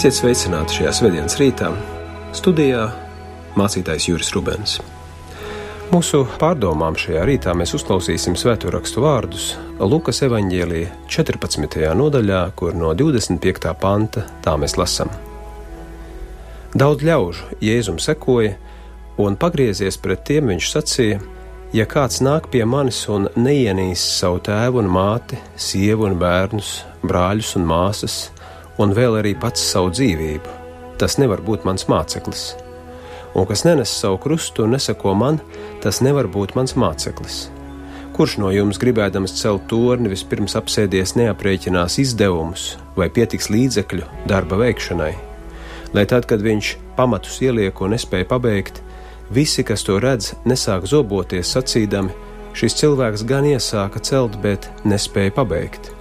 Esiet sveicināti šajā svētdienas rītā. Studijā mācītājs Juris Rubens. Mūsu pārdomām šajā rītā mēs uzklausīsim svēto rakstu vārdus Lukas evanģēlīja 14. nodaļā, kur no 25. panta tā mēs lasām. Daudz ļaužu Jēzum sekoja, un pagriezies pret tiem viņš sacīja: Ja kāds nāk pie manis un neienīs savu tēvu un māti, sievu un bērnus, brāļus un māsas, un vēl arī pats savu dzīvību, tas nevar būt mans māceklis. Un kas nenes savu krustu un nesako man, tas nevar būt mans māceklis. Kurš no jums gribēdams celt torni, vispirms apsēdies neaprēķinās izdevumus vai pietiks līdzekļu darba veikšanai, lai tad, kad viņš pamatus ieliek un nespēja pabeigt, visi, kas to redz, nesāk zoboties sacīdami, šis cilvēks gan iesāka celt, bet nespēja pabeigt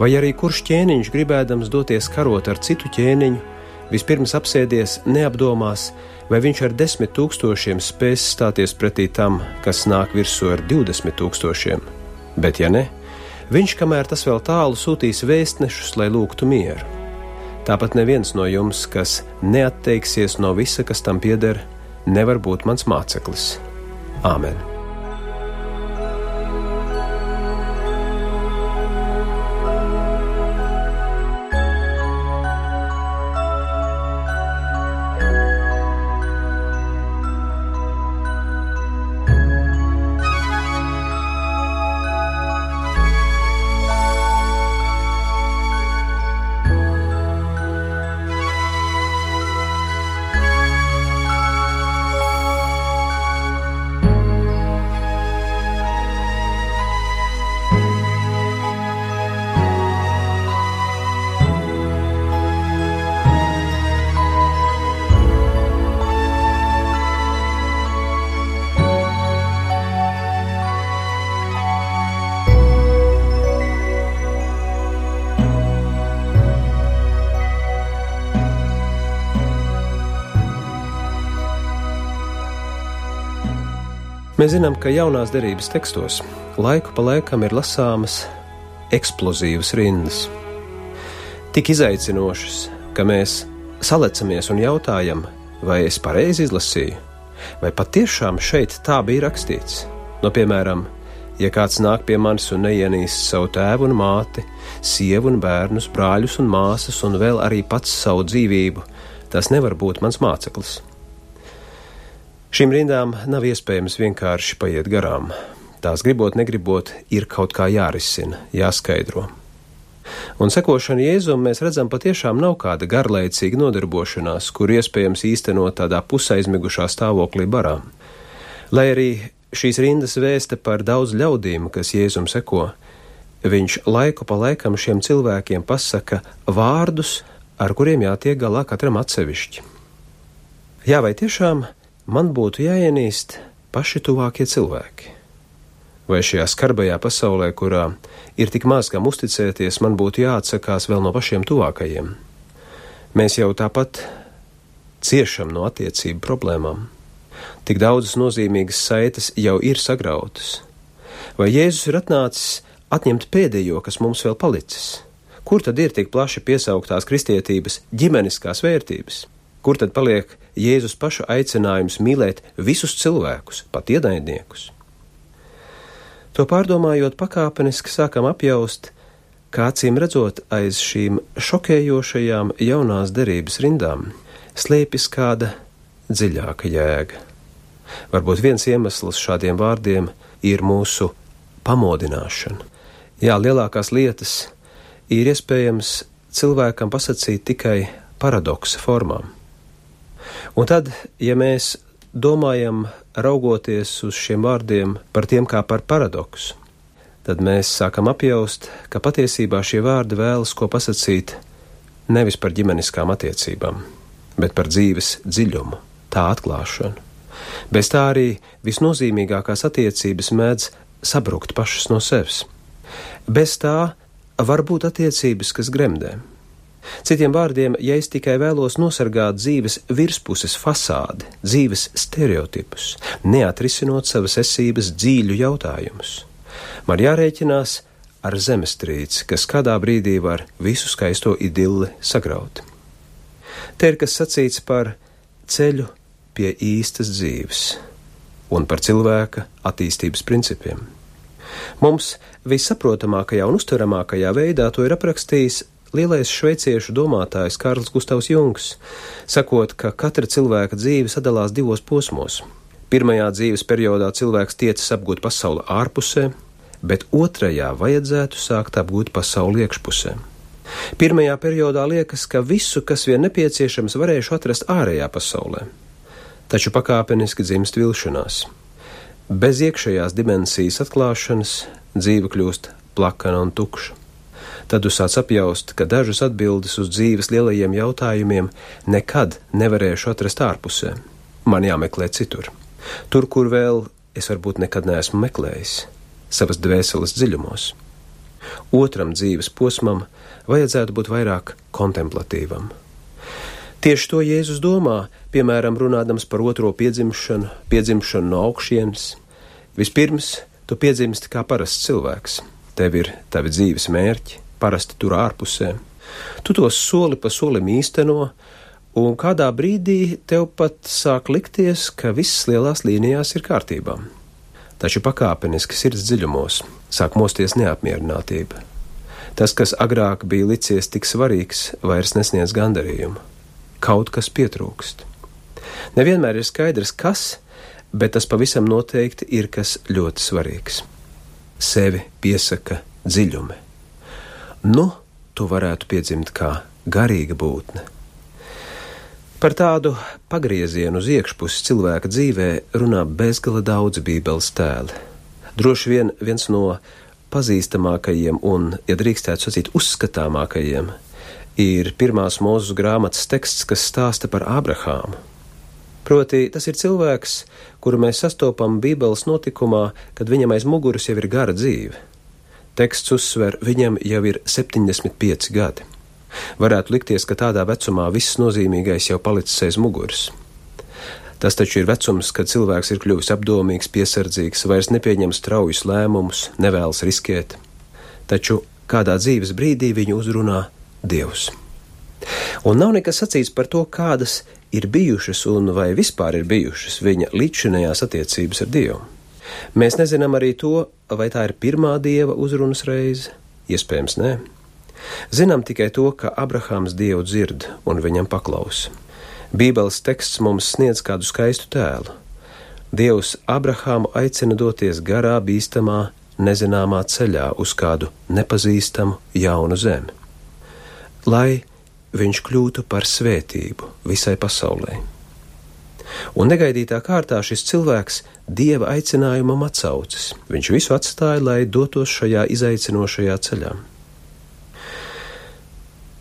vai arī kurš ķēniņš gribēdams doties karot ar citu ķēniņu, vispirms apsēdies, neapdomās, vai viņš ar desmit tūkstošiem spēs stāties pretī tam, kas nāk virsū ar divdesmit tūkstošiem. Bet, ja ne, viņš, kamēr tas vēl tālu, sūtīs vēstnešus, lai lūgtu mieru. Tāpat neviens no jums, kas neatteiksies no visa, kas tam pieder, nevar būt mans māceklis. Āmen! Mēs zinām, ka jaunās derības tekstos laiku pa laikam ir lasāmas eksplozīvas rindas. Tik izaicinošas, ka mēs salecamies un jautājam, vai es pareizi izlasīju, vai patiešām šeit tā bija rakstīts. No, piemēram, ja kāds nāk pie manis un neienīst savu tēvu un māti, sievu un bērnus, brāļus un māsas, un vēl arī pats savu dzīvību, tas nevar būt mans māceklis. Šīm rindām nav iespējams vienkārši paiet garām. Tās gribot, negribot, ir kaut kā jārisina, jāskaidro. Un sekošana Jēzum mēs redzam patiešām nav kāda garlaicīga nodarbošanās, kur iespējams īstenot tādā pusaizmigušā stāvoklī barā. Lai arī šīs rindas vēsta par daudz ļaudīm, kas Jēzum seko, viņš laiku pa laikam šiem cilvēkiem pasaka vārdus, ar kuriem jātiek galā katram atsevišķi. Jā, vai tiešām man būtu jāienīst paši tuvākie cilvēki. Vai šajā skarbajā pasaulē, kurā ir tik maz kam uzticēties, man būtu jāatsakās vēl no pašiem tuvākajiem? Mēs jau tāpat ciešam no attiecību problēmām. Tik daudzas nozīmīgas saites jau ir sagrautas. Vai Jēzus ir atnācis atņemt pēdējo, kas mums vēl palicis? Kur tad ir tik plaši piesauktās kristietības ģimeniskās vērtības? Kur tad paliek Jēzus paša aicinājums mīlēt visus cilvēkus, pat ienaidniekus? To pārdomājot, pakāpeniski sākam apjaust, kā acīm redzot aiz šīm šokējošajām jaunās derības rindām slēpjas kāda dziļāka jēga. Varbūt viens iemesls šādiem vārdiem ir mūsu pamodināšana. Jā, lielākās lietas ir iespējams cilvēkam pasakīt tikai paradoksa formām. Un tad, ja mēs domājam, raugoties uz šiem vārdiem par tiem kā par paradoksu, tad mēs sākam apjaust, ka patiesībā šie vārdi vēlas ko pasakīt nevis par ģimeniskām attiecībām, bet par dzīves dziļumu, tā atklāšanu. Bez tā arī visnozīmīgākās attiecības mēdz sabrukt pašas no sevis. Bez tā var būt attiecības, kas gremdē. Citiem vārdiem, ja es tikai vēlos nosargāt dzīves virspuses fasādi, dzīves stereotipus, neatrisinot savas esības dzīļu jautājumus, man jārēķinās ar zemestrīci, kas kādā brīdī var visu skaisto idilli sagraut. Te ir kas sacīts par ceļu pie īstas dzīves un par cilvēka attīstības principiem. Mums vissaprotamākajā un uztveramākajā veidā to ir aprakstījis lielais šveiciešu domātājs Kārls Gustavs Jungs, sakot, ka katra cilvēka dzīve sadalās divos posmos. Pirmajā dzīves periodā cilvēks tiecas apgūt pasauli ārpusē, bet otrajā vajadzētu sākt apgūt pasauli iekšpusē. Pirmajā periodā liekas, ka visu, kas vien nepieciešams, varēšu atrast ārējā pasaulē, taču pakāpeniski dzimst vilšanās. Bez iekšējās dimensijas atklāšanas dzīve kļūst plakana un tukša. Tad tu sāc apjaust, ka dažas atbildes uz dzīves lielajiem jautājumiem nekad nevarēšu atrast ārpusē. Man jāmeklē citur. Tur, kur vēl es varbūt nekad neesmu meklējis, savas dvēseles dziļumos. Otram dzīves posmam vajadzētu būt vairāk kontemplatīvam. Tieši to Jēzus domā, piemēram, runādams par otro piedzimšanu, piedzimšanu no augšienes. Vispirms tu piedzimsti kā parasts cilvēks, tev ir tavi dzīves mērķi, parasti tur ārpusē. Tu tos soli pa solim īsteno, un kādā brīdī tev pat sāk likties, ka viss lielās līnijās ir kārtībā. Taču pakāpeniski sirds dziļumos sāk mosties neapmierinātība. Tas, kas agrāk bija licies tik svarīgs, vairs nesniedz gandarījumu. Kaut kas pietrūkst. Nevienmēr ir skaidrs, kas, bet tas pavisam noteikti ir kas ļoti svarīgs. Sevi piesaka dziļumi nu, tu varētu piedzimt kā garīga būtne. Par tādu pagriezienu uz iekšpusi cilvēka dzīvē runā bezgala daudzi Bībeles tēli. Droši vien viens no pazīstamākajiem un, ja drīkstētu sacīt, uzskatāmākajiem ir pirmās mūzes grāmatas teksts, kas stāsta par Abrahāmu. Proti, tas ir cilvēks, kuru mēs sastopam Bībeles notikumā, kad viņam aiz muguras jau ir gara dzīve Teksts uzsver, viņam jau ir 75 gadi. Varētu likties, ka tādā vecumā viss nozīmīgais jau palicis aiz muguras. Tas taču ir vecums, kad cilvēks ir kļuvis apdomīgs, piesardzīgs, vairs nepieņem straujus lēmumus, nevēlas riskēt. Taču kādā dzīves brīdī viņu uzrunā Dievs. Un nav nekas sacīts par to, kādas ir bijušas un vai vispār ir bijušas viņa līdzšinējās attiecības ar Dievu. Mēs nezinām arī to, vai tā ir pirmā dieva uzrunas reize. Iespējams, nē. Zinām tikai to, ka Abrahāms dievu dzird un viņam paklausa. Bībeles teksts mums sniedz kādu skaistu tēlu. Dievs Abrahāmu aicina doties garā, bīstamā, nezināmā ceļā uz kādu nepazīstamu jaunu zemi, lai viņš kļūtu par svētību visai pasaulē. Un negaidītā kārtā šis cilvēks dieva aicinājumam atsaucas. Viņš visu atstāja, lai dotos šajā izaicinošajā ceļā.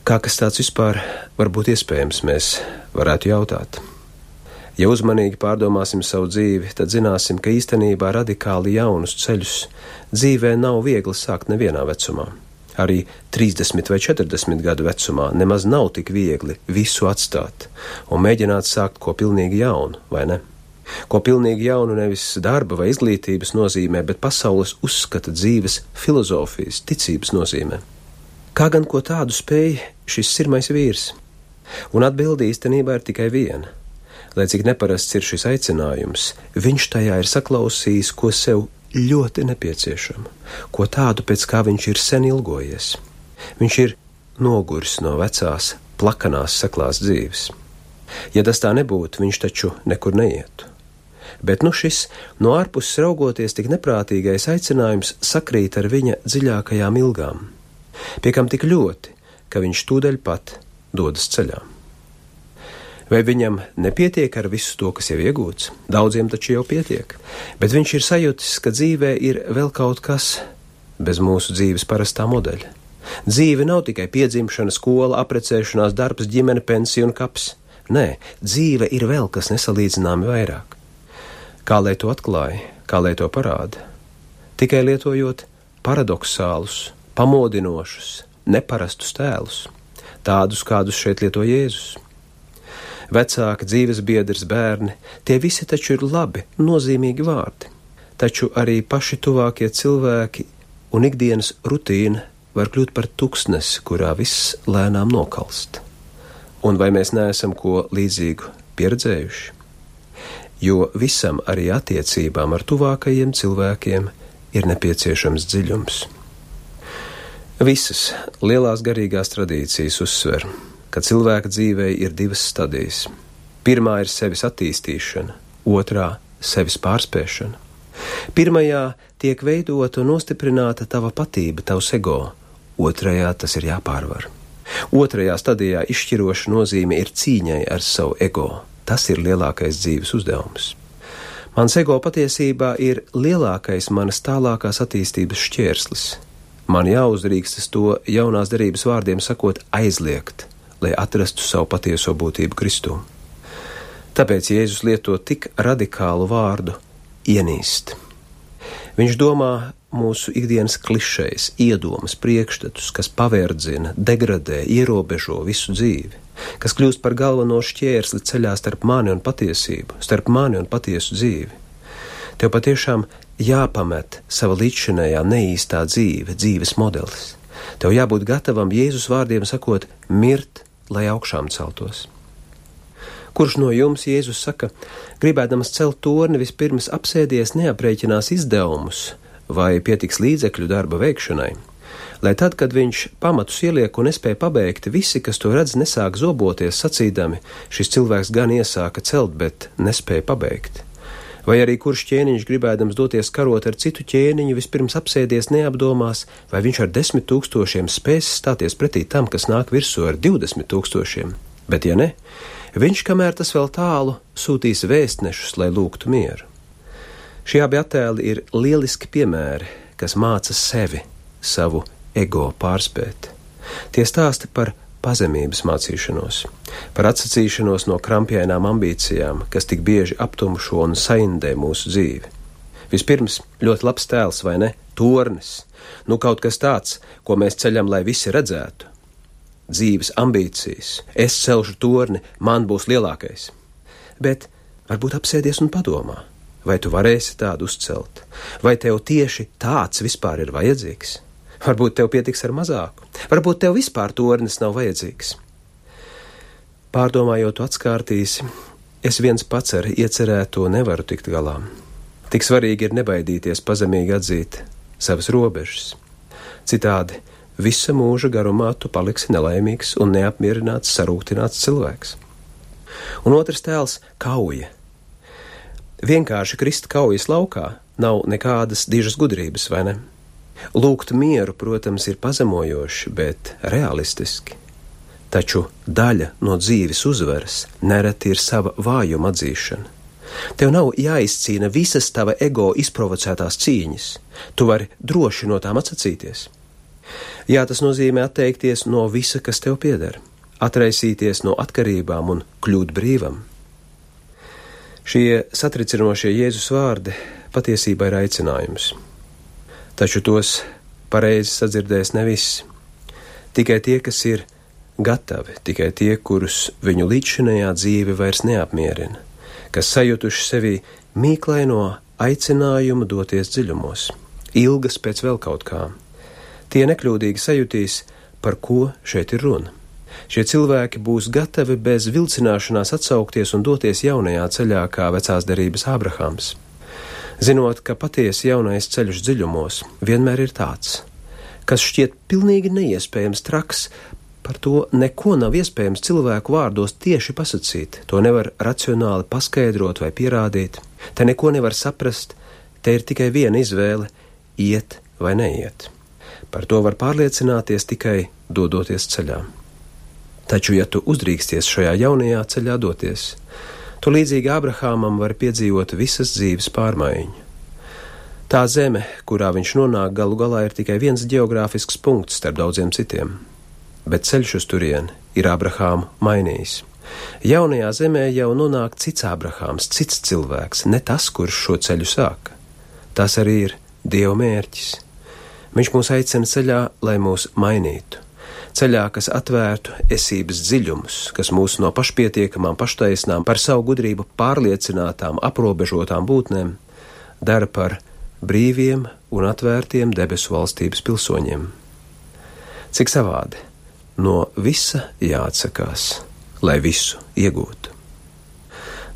Kā kas tāds vispār var būt iespējams, mēs varētu jautāt. Ja uzmanīgi pārdomāsim savu dzīvi, tad zināsim, ka īstenībā radikāli jaunus ceļus dzīvē nav viegli sākt nevienā vecumā arī 30 vai 40 gadu vecumā nemaz nav tik viegli visu atstāt un mēģināt sākt ko pilnīgi jaunu, vai ne? Ko pilnīgi jaunu nevis darba vai izglītības nozīmē, bet pasaules uzskata dzīves filozofijas, ticības nozīmē. Kā gan ko tādu spēj šis sirmais vīrs? Un atbildi īstenībā ir tikai viena. Lai cik neparasts ir šis aicinājums, viņš tajā ir saklausījis, ko sev ļoti nepieciešama, ko tādu pēc kā viņš ir sen ilgojies. Viņš ir noguris no vecās, plakanās, seklās dzīves. Ja tas tā nebūtu, viņš taču nekur neietu. Bet nu šis no ārpuses raugoties tik neprātīgais aicinājums sakrīt ar viņa dziļākajām ilgām, pie kam tik ļoti, ka viņš tūdaļ pat dodas ceļā. Vai viņam nepietiek ar visu to, kas jau iegūts? Daudziem taču jau pietiek, bet viņš ir sajūtis, ka dzīvē ir vēl kaut kas bez mūsu dzīves parastā modeļa. Dzīve nav tikai piedzimšana, skola, aprecēšanās, darbs, ģimene, pensija un kaps. Nē, dzīve ir vēl kas nesalīdzināmi vairāk. Kā lai to atklāja, kā lai to parāda? Tikai lietojot paradoxālus, pamodinošus, neparastus tēlus, tādus, kādus šeit lieto Jēzus vecāki, dzīves biedrs, bērni, tie visi taču ir labi, nozīmīgi vārdi. Taču arī paši tuvākie cilvēki un ikdienas rutīna var kļūt par tuksnesi, kurā viss lēnām nokalst. Un vai mēs neesam ko līdzīgu pieredzējuši? Jo visam arī attiecībām ar tuvākajiem cilvēkiem ir nepieciešams dziļums. Visas lielās garīgās tradīcijas uzsver, ka cilvēka dzīvē ir divas stadijas. Pirmā ir sevis attīstīšana, otrā - sevis pārspēšana. Pirmajā tiek veidota un nostiprināta tava patība, tavs ego, otrajā tas ir jāpārvar. Otrajā stadijā izšķiroša nozīme ir cīņai ar savu ego. Tas ir lielākais dzīves uzdevums. Mans ego patiesībā ir lielākais manas tālākās attīstības šķērslis. Man jāuzdrīkstas to jaunās derības vārdiem sakot aizliegt, lai atrastu savu patieso būtību Kristū. Tāpēc Jēzus lieto tik radikālu vārdu ienīst. Viņš domā mūsu ikdienas klišejas, iedomas, priekšstatus, kas pavērdzina, degradē, ierobežo visu dzīvi, kas kļūst par galveno šķērsli ceļā starp mani un patiesību, starp mani un patiesu dzīvi. Tev patiešām jāpamet sava līdzšinējā neīstā dzīve, dzīves modelis. Tev jābūt gatavam Jēzus vārdiem sakot, mirt, lai augšām celtos. Kurš no jums, Jēzus saka, gribēdams celt torni, vispirms apsēdies, neaprēķinās izdevumus vai pietiks līdzekļu darba veikšanai? Lai tad, kad viņš pamatus ieliek un nespēja pabeigt, visi, kas to redz, nesāk zoboties, sacīdami, šis cilvēks gan iesāka celt, bet nespēja pabeigt. Vai arī kurš ķēniņš gribēdams doties karot ar citu ķēniņu, vispirms apsēdies neapdomās, vai viņš ar desmit tūkstošiem spēs stāties pretī tam, kas nāk virsū ar divdesmit tūkstošiem. Bet, ja ne, Viņš, kamēr tas vēl tālu, sūtīs vēstnešus, lai lūgtu mieru. Šie abi attēli ir lieliski piemēri, kas māca sevi, savu ego pārspēt. Tie stāsta par pazemības mācīšanos, par atsacīšanos no krampjainām ambīcijām, kas tik bieži aptumšo un saindē mūsu dzīvi. Vispirms, ļoti labs tēls, vai ne? Tornis, nu kaut kas tāds, ko mēs ceļam, lai visi redzētu dzīves ambīcijas. Es celšu torni, man būs lielākais. Bet varbūt apsēdies un padomā, vai tu varēsi tādu uzcelt, vai tev tieši tāds vispār ir vajadzīgs. Varbūt tev pietiks ar mazāku, varbūt tev vispār tornis nav vajadzīgs. Pārdomājot, atskārtīsi, es viens pats ar iecerēto nevaru tikt galā. Tik svarīgi ir nebaidīties pazemīgi atzīt savas robežas. Citādi Visa mūža garumā tu paliksi nelaimīgs un neapmierināts, sarūktināts cilvēks. Un otrs tēls - kauja. Vienkārši krist kaujas laukā nav nekādas dižas gudrības, vai ne? Lūgt mieru, protams, ir pazemojoši, bet realistiski. Taču daļa no dzīves uzvaras nereti ir sava vājuma atzīšana. Tev nav jāizcīna visas tava ego izprovocētās cīņas, tu vari droši no tām atsacīties. Jā, tas nozīmē atteikties no visa, kas tev pieder, atraisīties no atkarībām un kļūt brīvam. Šie satricinošie Jēzus vārdi patiesībā ir aicinājums, taču tos pareizi sadzirdēs ne visi. Tikai tie, kas ir gatavi, tikai tie, kurus viņu līdzšinējā dzīve vairs neapmierina, kas sajutuši sevi mīklaino aicinājumu doties dziļumos, ilgas pēc vēl kaut kām Tie nekļūdīgi sajutīs, par ko šeit ir runa. Šie cilvēki būs gatavi bez vilcināšanās atsaukties un doties jaunajā ceļā, kā vecās derības Ābrahāms. Zinot, ka patiesi jaunais ceļš dziļumos vienmēr ir tāds, kas šķiet pilnīgi neiespējams traks, par to neko nav iespējams cilvēku vārdos tieši pasakīt, to nevar racionāli paskaidrot vai pierādīt, te neko nevar saprast, te ir tikai viena izvēle - iet vai neiet. Par to var pārliecināties tikai dodoties ceļā. Taču, ja tu uzdrīksties šajā jaunajā ceļā doties, tu līdzīgi Abrahamam vari piedzīvot visas dzīves pārmaiņu. Tā zeme, kurā viņš nonāk, galu galā ir tikai viens geogrāfisks punkts starp daudziem citiem, bet ceļš uz turieni ir Abrahāmu mainījis. Jaunajā zemē jau nonāk cits Abrahāms, cits cilvēks, ne tas, kurš šo ceļu sāka. Tas arī ir Dieva mērķis Viņš mūs aicina ceļā, lai mūs mainītu. Ceļā, kas atvērtu esības dziļumus, kas mūs no pašpietiekamām, paštaisnām, par savu gudrību pārliecinātām, aprobežotām būtnēm dara par brīviem un atvērtiem debesu valstības pilsoņiem. Cik savādi no visa jāatsakās, lai visu iegūtu.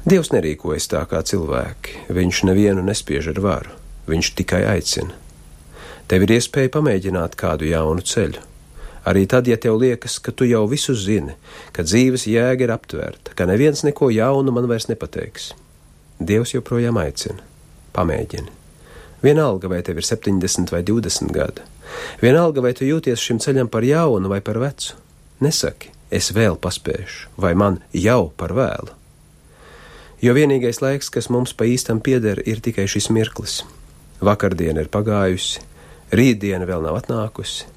Dievs nerīkojas tā kā cilvēki, viņš nevienu nespiež ar varu, viņš tikai aicina. Tev ir iespēja pamēģināt kādu jaunu ceļu. Arī tad, ja tev liekas, ka tu jau visu zini, ka dzīves jēga ir aptvērta, ka neviens neko jaunu man vairs nepateiks. Dievs joprojām aicina. Pamēģini. Vienalga, vai tev ir 70 vai 20 gadi. Vienalga, vai tu jūties šim ceļam par jaunu vai par vecu. Nesaki, es vēl paspēšu, vai man jau par vēlu. Jo vienīgais laiks, kas mums pa īstam pieder, ir tikai šis mirklis. Vakardiena ir pagājusi, rītdiena vēl nav atnākusi.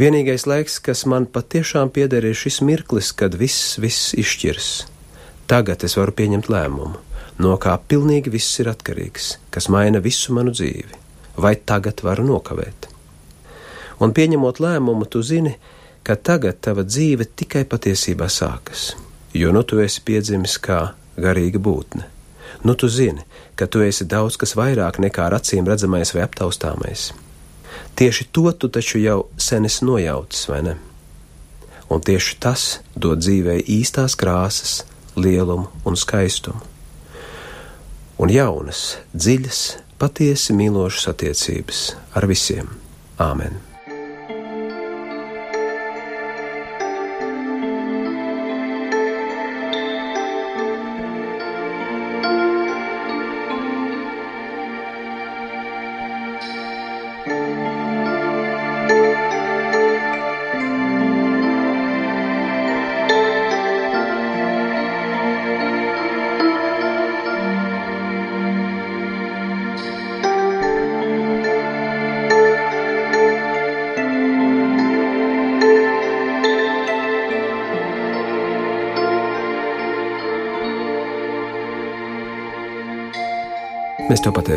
Vienīgais laiks, kas man patiešām pieder, ir šis mirklis, kad viss, viss izšķirs. Tagad es varu pieņemt lēmumu, no kā pilnīgi viss ir atkarīgs, kas maina visu manu dzīvi, vai tagad varu nokavēt. Un pieņemot lēmumu, tu zini, ka tagad tava dzīve tikai patiesībā sākas, jo nu tu esi piedzimis kā garīga būtne. Nu, tu zini, ka tu esi daudz kas vairāk nekā acīm redzamais vai aptaustāmais. Tieši to tu taču jau sen esi nojaucis, vai ne? Un tieši tas dod dzīvei īstās krāsas, lielumu un skaistumu. Un jaunas, dziļas, patiesi mīlošas attiecības ar visiem. Āmen!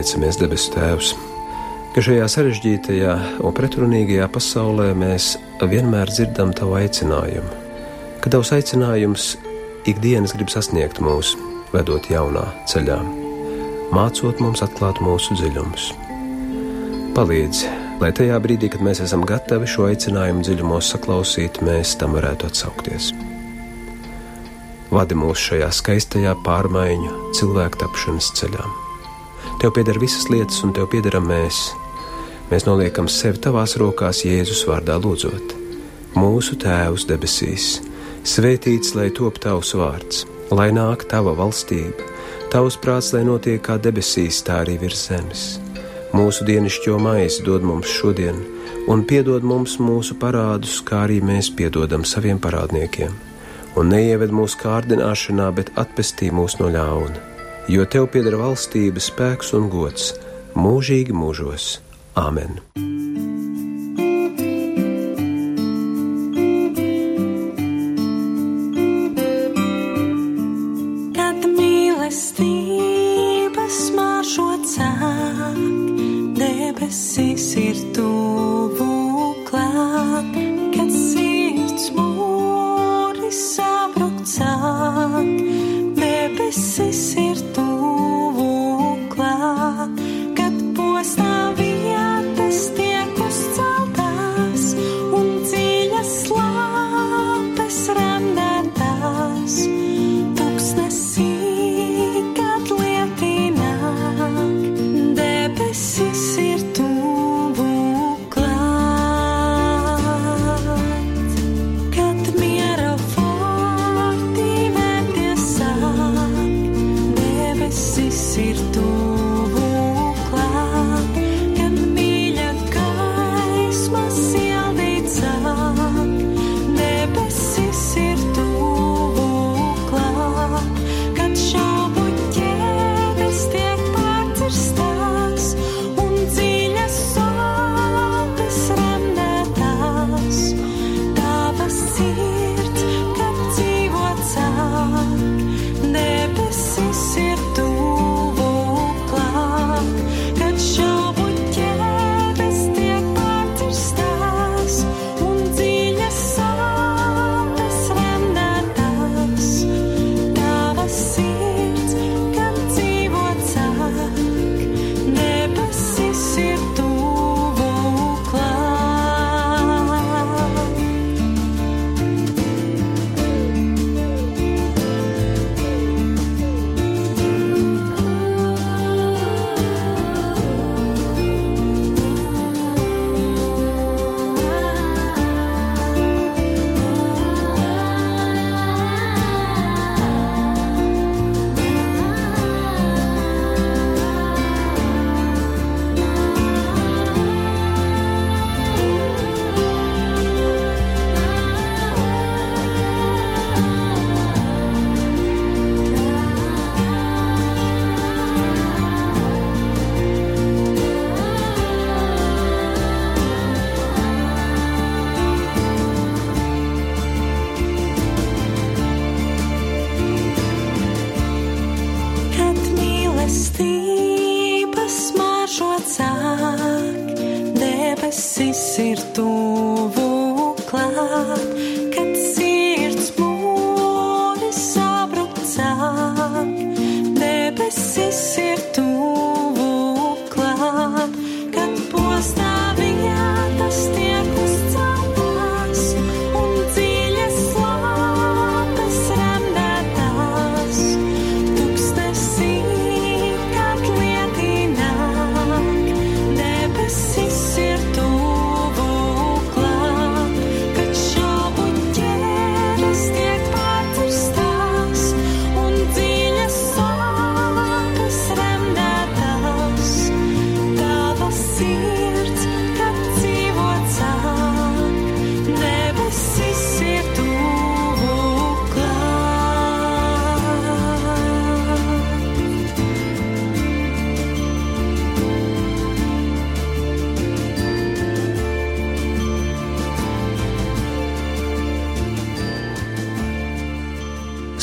Pateicamies, debesu Tēvs, ka šajā sarežģītajā un pretrunīgajā pasaulē mēs vienmēr dzirdam Tavu aicinājumu, ka Tavs aicinājums ikdienas grib sasniegt mūs, vedot jaunā ceļā, mācot mums atklāt mūsu dziļumus. Palīdz, lai tajā brīdī, kad mēs esam gatavi šo aicinājumu dziļumos saklausīt, mēs tam varētu atsaukties. Vadi mūs šajā skaistajā pārmaiņu cilvēku tapšanas ceļā. Tev pieder visas lietas, un tev piederam mēs. Mēs noliekam sevi tavās rokās, Jēzus vārdā lūdzot. Mūsu Tēvs debesīs, svētīts lai top tavs vārds, lai nāk tava valstība, tavs prāts, lai notiek kā debesīs, tā arī virs zemes. Mūsu dienascho maizi dod mums šodien, un piedod mums mūsu parādus, kā arī mēs piedodam saviem parādniekiem. Un neieved mūsu kārdināšanā, bet atpestī mūs no ļauna jo tev pieder valstība, spēks un gods mūžīgi mūžos. Āmen!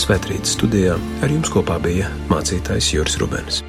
Svētrīt studijā ar jums kopā bija mācītājs Juris Rubens.